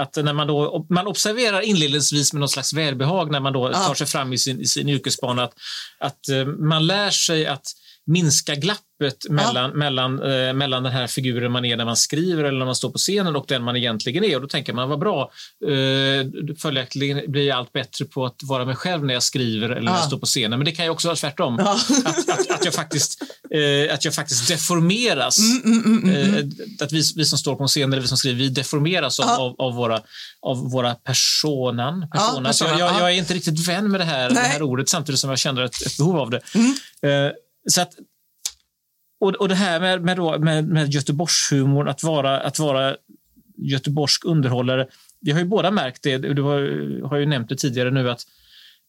att när man, då, man observerar inledningsvis med någon slags välbehag när man då Ja. tar sig fram i sin, i sin yrkesbana att, att eh, man lär sig att minska glappet mellan, mellan, eh, mellan den här figuren man är när man skriver eller när man står på scenen och den man egentligen är. Och då tänker man, vad bra, eh, följaktligen blir jag allt bättre på att vara mig själv när jag skriver eller när jag Ja. står på scenen. Men det kan ju också vara tvärtom. Ja. Att, att, att, jag faktiskt, eh, att jag faktiskt deformeras. Mm, Eh, att vi, vi som står på en scen eller vi som skriver, vi deformeras av, Ja. av, av, våra, av våra personan. Ja, personas. persona, jag, jag, ja. jag är inte riktigt vän med det här, det här ordet samtidigt som jag känner ett, ett behov av det. Så att, och, och det här med, med, då, med, med Göteborgshumorn, att vara, att vara göteborgsk underhållare. Vi har ju båda märkt det, du har, har ju nämnt det tidigare nu, att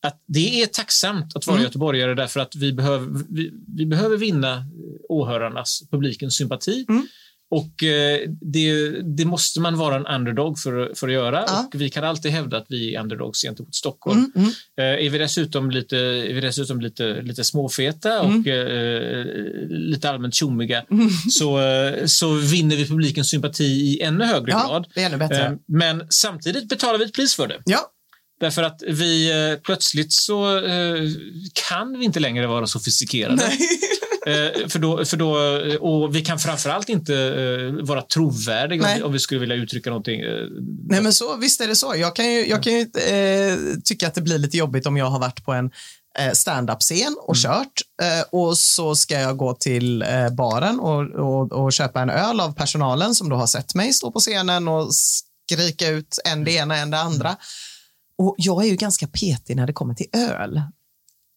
att det är tacksamt att vara Mm. göteborgare därför att vi behöver, vi, vi behöver vinna åhörarnas, publikens sympati. Mm. Och eh, det, det måste man vara en underdog för, för att göra. Ja. Och vi kan alltid hävda att vi är underdogs gentemot Stockholm. Mm, mm. Eh, är vi dessutom lite, är vi dessutom lite, lite småfeta Mm. och eh, lite allmänt tjommiga så, eh, så vinner vi publikens sympati i ännu högre Ja, grad. det är ännu bättre. Men samtidigt betalar vi ett pris för det. Ja, Därför att vi plötsligt så kan vi inte längre vara sofistikerade. Eh, för då, för då, och vi kan framförallt inte eh, vara trovärdiga om vi, om vi skulle vilja uttrycka någonting. Eh, Nej, men så, visst är det så. Jag kan ju, jag kan ju eh, tycka att det blir lite jobbigt om jag har varit på en eh, stand-up-scen och kört eh, och så ska jag gå till eh, baren och, och, och köpa en öl av personalen som då har sett mig stå på scenen och skrika ut en det ena, en det andra. Och jag är ju ganska petig när det kommer till öl.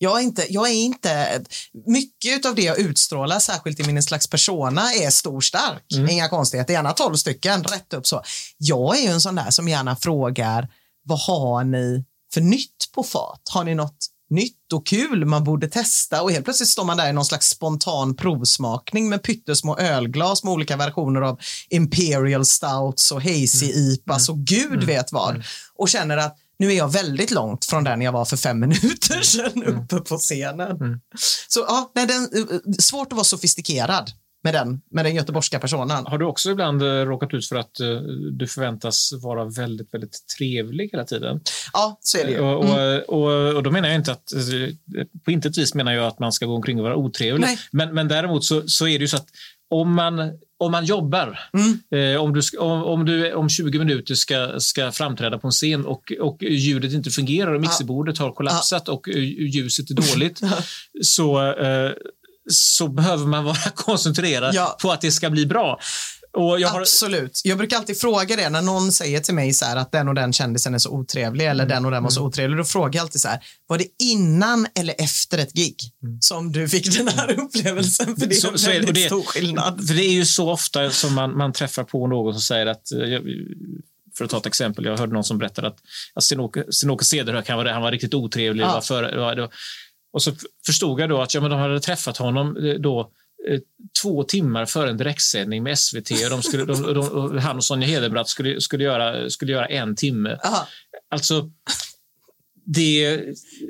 Jag är inte, jag är inte, mycket av det jag utstrålar, särskilt i min slags persona, är stor stark. Inga konstigheter, gärna tolv stycken, rätt upp så. Jag är ju en sån där som gärna frågar, vad har ni för nytt på fat? Har ni något nytt och kul man borde testa? Och helt plötsligt står man där i någon slags spontan provsmakning med pyttesmå ölglas med olika versioner av Imperial Stouts och Hazy IPAs och gud vet vad. Och känner att nu är jag väldigt långt från den jag var för fem minuter sedan uppe på scenen. Så ja, nej, den, eh, svårt att vara sofistikerad med den, med den göteborgska personen. Har du också ibland eh, råkat ut för att eh, du förväntas vara väldigt, väldigt trevlig hela tiden? Ja, så är det ju. Mm. och, och, och då menar jag inte att, eh, på intet vis menar jag att man ska gå omkring och vara otrevlig. Nej. Men, men däremot så, så är det ju så att om man, om man jobbar, Mm. eh, om, du, om, om du om 20 minuter ska, ska framträda på en scen och, och ljudet inte fungerar och mixerbordet har kollapsat och eh, ljuset är dåligt, så, eh, så behöver man vara koncentrerad Ja. på att det ska bli bra. Jag har, Absolut. Jag brukar alltid fråga det när någon säger till mig så här att den och den kändisen är så otrevlig eller den och den var så otrevlig. Då frågar jag alltid så här, var det innan eller efter ett gig som du fick den här upplevelsen? För det är Så- en så väldigt det- stor skillnad. För det är ju så ofta som man, man träffar på någon som säger att, eh, jag- för att ta ett exempel, jag hörde någon som berättade att, att Sten-Åke Cederhök, han var, han var riktigt otrevlig. Ja. Var för, var, och så förstod jag då att ja, men de hade träffat honom eh, då två timmar före en direktsändning med SVT och, de skulle, de, de, och han och Sonja Hedenbratt skulle, skulle, göra, skulle göra en timme. Aha. Alltså, det,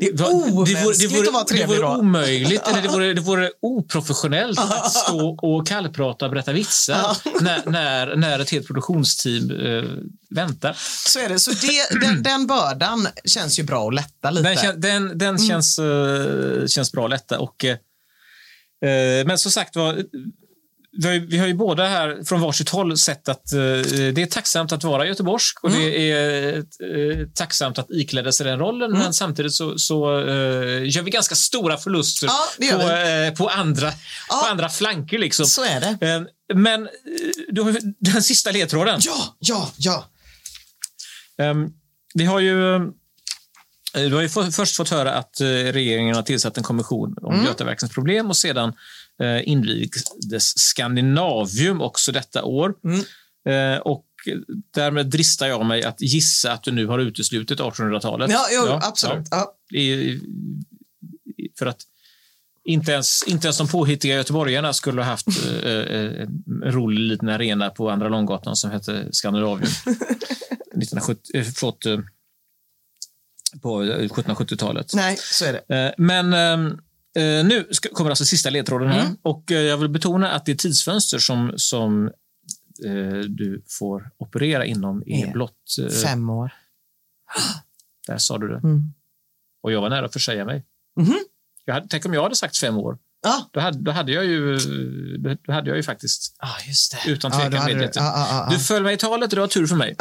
Det är var- omänskligt att vara det vore omöjligt, eller det vore, det vore oprofessionellt att stå och kallprata och berätta vitsar när, när, när ett helt produktionsteam eh, väntar. Så är det. Så det, den, den bördan känns ju bra att lätta lite. Den, den, den Mm. känns, eh, känns bra att lätta. Och, eh, eh, men som sagt var, vi har, ju, vi har ju båda här från varsitt håll sett att eh, det är tacksamt att vara göteborgsk och Mm. det är eh, tacksamt att ikläda sig den rollen. Mm. Men samtidigt så, så eh, gör vi ganska stora förluster Ja, på, eh, på, andra, Ja. på andra flanker. Liksom. Så är det. Eh, men eh, du har den sista ledtråden. Ja, ja, ja. Ehm, vi har ju... eh, Du har ju för, först fått höra att eh, regeringen har tillsatt en kommission om Mm. Götaverkens problem och sedan eh, invigdes Skandinavium också detta år. Mm. Eh, och därmed dristar jag mig att gissa att du nu har uteslutit 1800-talet. Ja, jo, Ja, absolut. ja. I, för att inte ens, inte ens de påhittiga göteborgarna skulle ha haft eh, eh, en rolig liten arena på Andra Långgatan som hette Skandinavium. 1970, eh, förlåt, eh, på eh, 1770-talet. Nej, så är det. Eh, Men eh, eh, nu kommer alltså sista ledtråden här. Mm. Och eh, jag vill betona att det tidsfönster som, som eh, du får operera inom är Är blott... eh, Fem år. Där sa du det. Mm. Och jag var nära att försäga mig. Mhm. Jag hade, tänk om jag hade sagt fem år. Ja, Då hade, då hade, jag, ju, då hade jag ju faktiskt ah, just det. utan tvekan ja, ja, ja. Du föll mig i talet och det var tur för mig.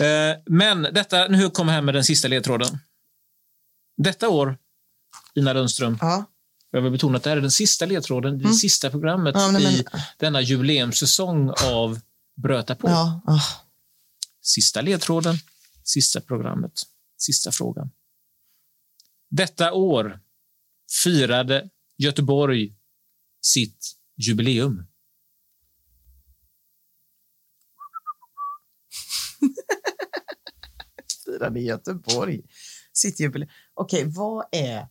Eh, Men detta, nu kommer jag här med den sista ledtråden. Detta år, Ina Lundström, Ja. jag vill betona att det här är den sista ledtråden, det sista programmet Mm. Ja, men- i denna jubileumssäsong av Bröta på. Ja. ah. Sista ledtråden, sista programmet, sista frågan. Detta år firade Göteborg sitt jubileum. firade Göteborg. Sitt jubileum. Okej, vad är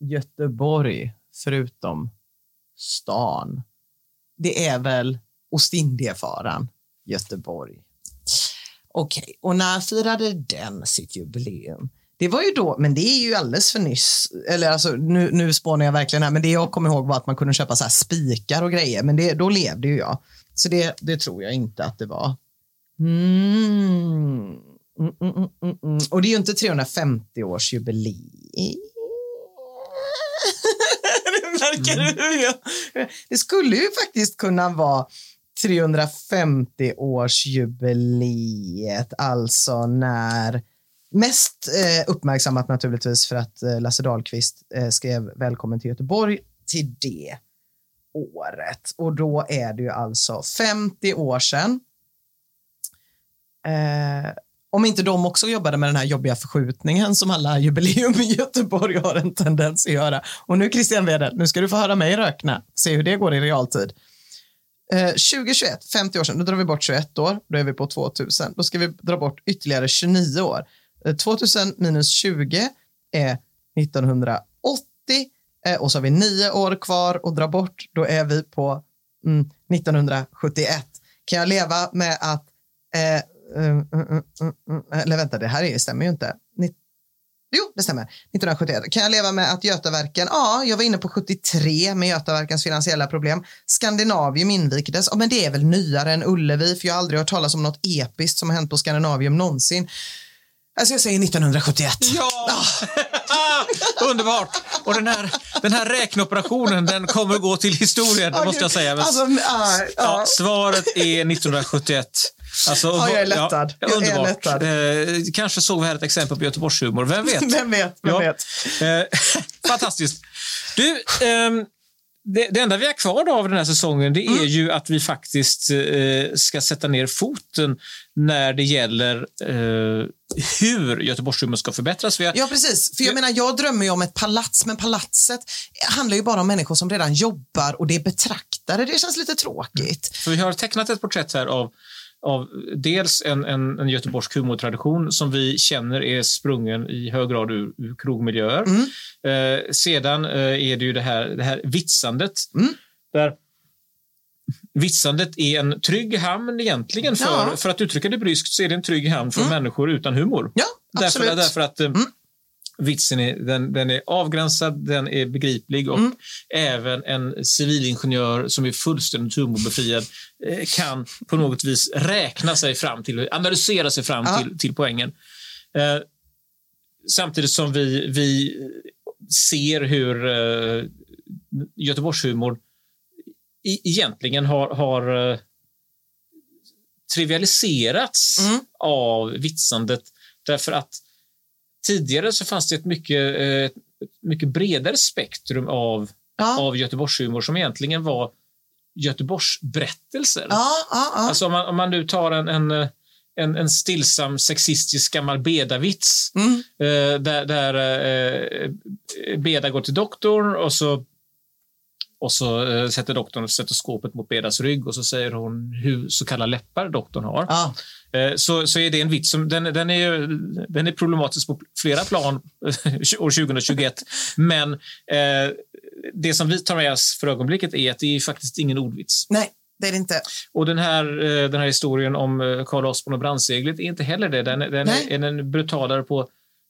Göteborg förutom stan? Det är väl Ostindiefararen Göteborg. Okej, och när firade den sitt jubileum? Det var ju då, men det är ju alldeles för nyss. Eller alltså, nu, nu spånar jag verkligen här, men det jag kommer ihåg var att man kunde köpa så här spikar och grejer, men det, då levde ju jag. Så det, det tror jag inte att det var. Mm. Mm, mm, mm, mm, mm. Och det är ju inte 350-årsjubileum. det märker du. Det skulle ju faktiskt kunna vara 350-årsjubileet, alltså när mest eh, uppmärksammat naturligtvis för att eh, Lasse Dahlqvist eh, skrev Välkommen till Göteborg till det året. Och då är det ju alltså 50 år sedan. Eh, om inte de också jobbade med den här jobbiga förskjutningen som alla jubileum i Göteborg har en tendens att göra. Och nu Christian Wedel, nu ska du få höra mig räkna, se hur det går i realtid. Eh, 2021, 50 år sedan, då drar vi bort 21 år, då är vi på 2000. Då ska vi dra bort ytterligare 29 år. Eh, 2000 minus 20 är 1980 eh, och så har vi nio år kvar att dra bort. Då är vi på mm, 1971. Kan jag leva med att eh, mm, mm, mm, mm, eller vänta, det här är, stämmer ju inte. Ni, jo, det stämmer. 1971. Kan jag leva med att Götaverken, ja, jag var inne på 73 med Götaverkens finansiella problem. Skandinavium invigdes, ja, men det är väl nyare än Ullevi, för jag har aldrig hört talas om något episkt som har hänt på Skandinavium någonsin. Alltså jag säger 1971. Ja! Underbart! Och den här, den här räkneoperationen den kommer att gå till historien, det måste jag säga. Men, Alltså, ah, ja, ja. svaret är 1971. Alltså, Ja, jag är lättad. Jag är lättad. Eh, kanske såg vi här ett exempel på Göteborgshumor. Vem vet? Vem vet? Vem Ja. vet? Eh, fantastiskt. Du, ehm, det, det enda vi har kvar då av den här säsongen det är ju att vi faktiskt eh, ska sätta ner foten när det gäller eh, hur Göteborgshumorn ska förbättras. Har, Ja, precis. För jag menar, jag drömmer ju om ett palats, men palatset handlar ju bara om människor som redan jobbar och det är betraktare. Det känns lite tråkigt. För vi har tecknat ett porträtt här av, av dels en, en, en göteborgsk humortradition som vi känner är sprungen i hög grad ur, ur krogmiljöer. Eh, sedan eh, är det ju det här, det här vitsandet. Där Vitsandet är en trygg hamn egentligen. För, Ja. för att uttrycka det bryskt så är det en trygg hamn för människor utan humor. Ja, Därför, absolut. därför att eh, vitsen är, den, den är avgränsad, den är begriplig och Mm. även en civilingenjör som är fullständigt humorbefriad eh, kan på något vis räkna sig fram till, analysera sig fram Ja. till, till poängen. Eh, samtidigt som vi, vi ser hur eh, Göteborgshumor i, egentligen har, har eh, trivialiserats Mm. av vitsandet därför att tidigare så fanns det ett mycket, eh, ett mycket bredare spektrum av, Ja. av Göteborgshumor som egentligen var Göteborgsberättelser. Ja, ja, ja. Alltså om man, om man nu tar en, en, eh, en, en stillsam sexistisk gammal Beda-vits Mm. eh, där, där eh, Beda går till doktorn och så och så eh, sätter doktorn stetoskopet mot Bedas rygg och så säger hon hur så kallade läppar doktorn har. ja. Eh, så, så är det en vits som den, den, är, den är problematisk på flera plan år 2021. Men eh, det som vi tar med oss för ögonblicket är att det är faktiskt ingen ordvits. Nej, det är det inte. Och den här, eh, den här historien om eh, Karl Osborn och brandseglet är inte heller det. Den, den Nej. är, den brutalare på,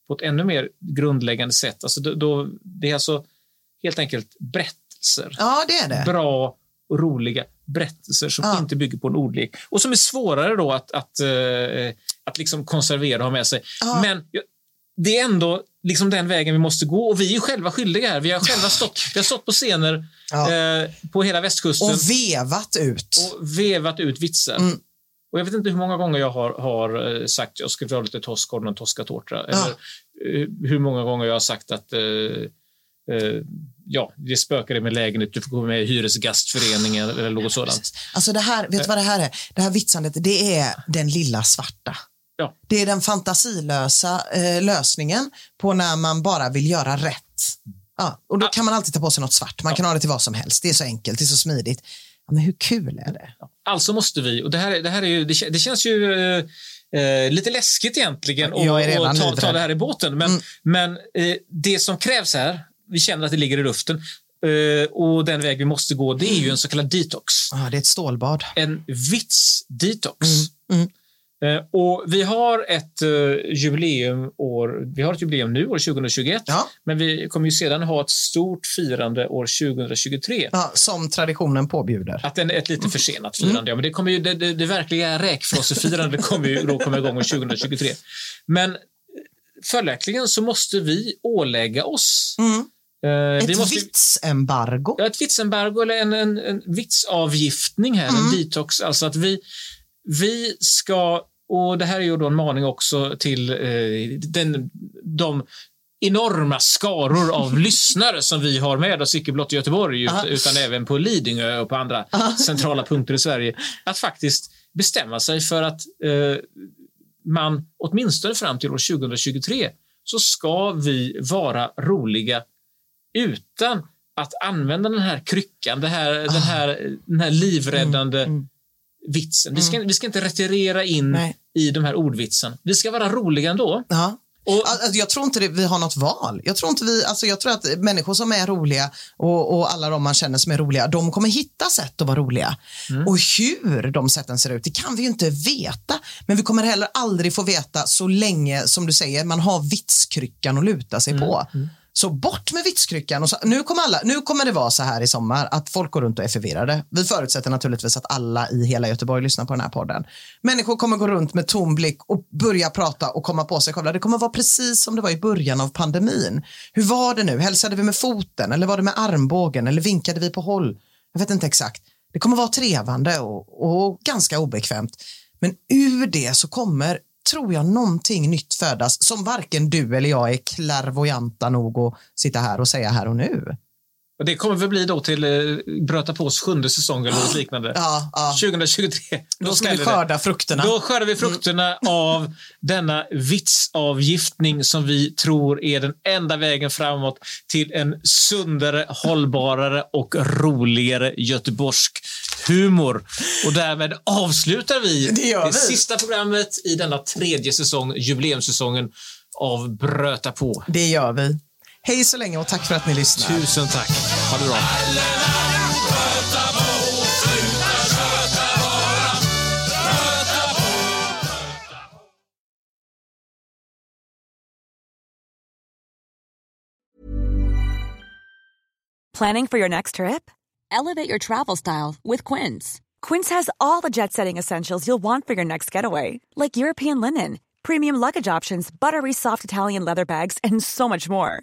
på ett ännu mer grundläggande sätt. Alltså då, då, det är alltså helt enkelt berättelser. Ja, det är det. Bra och roliga berättelser som Ja. inte bygger på en ordlek och som är svårare då att, att, eh, att liksom konservera och ha med sig. Ja. Men ja, det är ändå liksom den vägen vi måste gå och vi är själva skyldiga här. Vi har själva stått, vi har stått på scener Ja. eh, på hela västkusten Och vevat ut. och vevat ut vitsar. Mm. Och jag vet inte hur många gånger jag har, har eh, sagt jag ska dra lite toskkorn och en toskatårta. Eller eh, hur många gånger jag har sagt att eh, eh, ja, det spökar min lägenhet, du får gå med i hyresgastföreningen eller något sådant. Alltså det här, vet du vad det här är? Det här vitsandet, det är den lilla svarta. Ja. Det är den fantasilösa eh, lösningen på när man bara vill göra rätt. Ja, och då kan man alltid ta på sig något svart. Man kan ha det till vad som helst. Det är så enkelt, det är så smidigt. Ja, men hur kul är det? Alltså måste vi, och det här, är- det här är ju, det, det känns ju eh, eh, lite läskigt egentligen att ta, ta det här i båten. Men, Mm. men eh, det som krävs här, vi känner att det ligger i luften eh, och den väg vi måste gå, det är ju en så kallad detox. Ja, det är ett stålbad. En vits-detox. Mm, Eh, och vi har ett eh, jubileum år, vi har ett jubileum nu år 2021, Ja. men vi kommer ju sedan ha ett stort firande år 2023. Ja, som traditionen påbjuder. Att den är ett lite försenat firande, ja, men det, kommer ju, det, det, det verkliga räkfrossefirandet kommer ju då komma igång år 2023. Men följaktligen så måste vi ålägga oss Mm. Eh, Ett måste, vitsembargo. Ja, ett vitsembargo eller en, en, en vitsavgiftning här, Mm. en detox. Alltså att vi, vi ska, och det här är ju då en maning också till eh, den, de enorma skaror av lyssnare som vi har med oss, icke blott i Göteborg Aha. utan även på Lidingö och på andra centrala punkter i Sverige, att faktiskt bestämma sig för att eh, man åtminstone fram till år 2023 så ska vi vara roliga utan att använda den här kryckan, det här, den, här, den här livräddande mm. vitsen. Vi ska, vi ska inte retirera in Nej. i de här ordvitsen. Vi ska vara roliga ändå. Ja. Och, Alltså, jag tror inte det, vi har något val. Jag tror, inte vi, alltså, jag tror att människor som är roliga och, och alla de man känner som är roliga, de kommer hitta sätt att vara roliga. Och hur de sätten ser ut, det kan vi ju inte veta. Men vi kommer heller aldrig få veta så länge, som du säger, man har vitskryckan att luta sig på. Så bort med vitskryckan. Och så, nu, kommer alla, nu kommer det vara så här i sommar att folk går runt och är förvirrade. Vi förutsätter naturligtvis att alla i hela Göteborg lyssnar på den här podden. Människor kommer gå runt med tom blick och börja prata och komma på sig själva. Det kommer vara precis som det var i början av pandemin. Hur var det nu? Hälsade vi med foten eller var det med armbågen eller vinkade vi på håll? Jag vet inte exakt. Det kommer vara trevande och, och ganska obekvämt. Men ur det så kommer tror jag någonting nytt födas som varken du eller jag är klärvoajanta nog att sitta här och säga här och nu. Och det kommer väl bli då till eh, Bröta pås sjunde säsong eller något liknande. Ja, ja. 2023. Då ska vi smäller det. skörda frukterna. Då skördar vi frukterna av denna vitsavgiftning som vi tror är den enda vägen framåt till en sundare, hållbarare och roligare göteborgsk humor. Och därmed avslutar vi Det gör vi. sista programmet i denna tredje säsong, jubileumssäsongen av Bröta på. Det gör vi. Hej så länge och tack för att ni lyssnar. Tusen tack. Ha det bra. Planning for your next trip? Elevate your travel style with Quince. Quince has all the jet setting essentials you'll want for your next getaway, like European linen, premium luggage options, buttery soft Italian leather bags, and so much more.